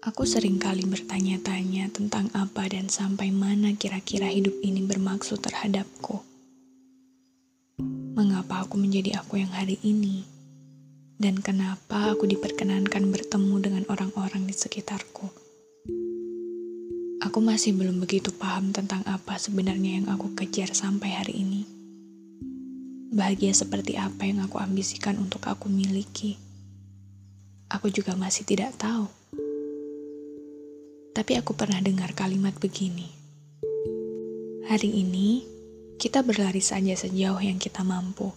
Aku sering kali bertanya-tanya tentang apa dan sampai mana kira-kira hidup ini bermaksud terhadapku. Mengapa aku menjadi aku yang hari ini? Dan kenapa aku diperkenankan bertemu dengan orang-orang di sekitarku? Aku masih belum begitu paham tentang apa sebenarnya yang aku kejar sampai hari ini. Bahagia seperti apa yang aku ambisikan untuk aku miliki. Aku juga masih tidak tahu. Tapi aku pernah dengar kalimat begini. Hari ini, kita berlari saja sejauh yang kita mampu.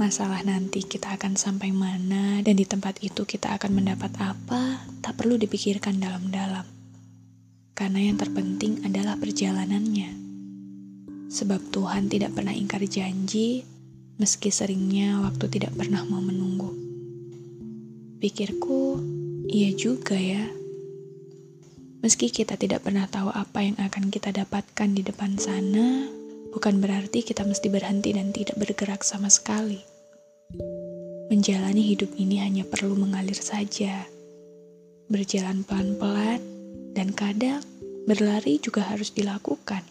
Masalah nanti kita akan sampai mana dan di tempat itu kita akan mendapat apa tak perlu dipikirkan dalam-dalam. Karena yang terpenting adalah perjalanannya. Sebab Tuhan tidak pernah ingkar janji, meski seringnya waktu tidak pernah mau menunggu. Pikirku, iya juga ya. Meski kita tidak pernah tahu apa yang akan kita dapatkan di depan sana, bukan berarti kita mesti berhenti dan tidak bergerak sama sekali. Menjalani hidup ini hanya perlu mengalir saja, berjalan pelan-pelan, dan kadang berlari juga harus dilakukan.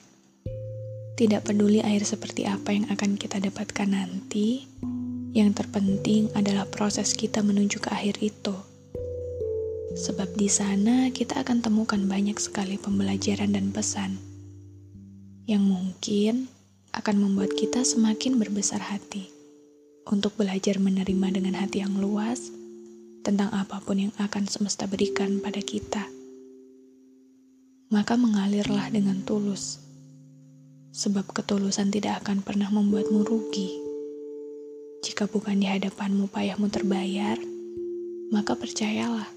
Tidak peduli air seperti apa yang akan kita dapatkan nanti, yang terpenting adalah proses kita menuju ke akhir itu. Sebab di sana kita akan temukan banyak sekali pembelajaran dan pesan yang mungkin akan membuat kita semakin berbesar hati untuk belajar menerima dengan hati yang luas tentang apa pun yang akan semesta berikan pada kita. Maka mengalirlah dengan tulus, sebab ketulusan tidak akan pernah membuatmu rugi. Jika bukan di hadapanmu payahmu terbayar, maka percayalah,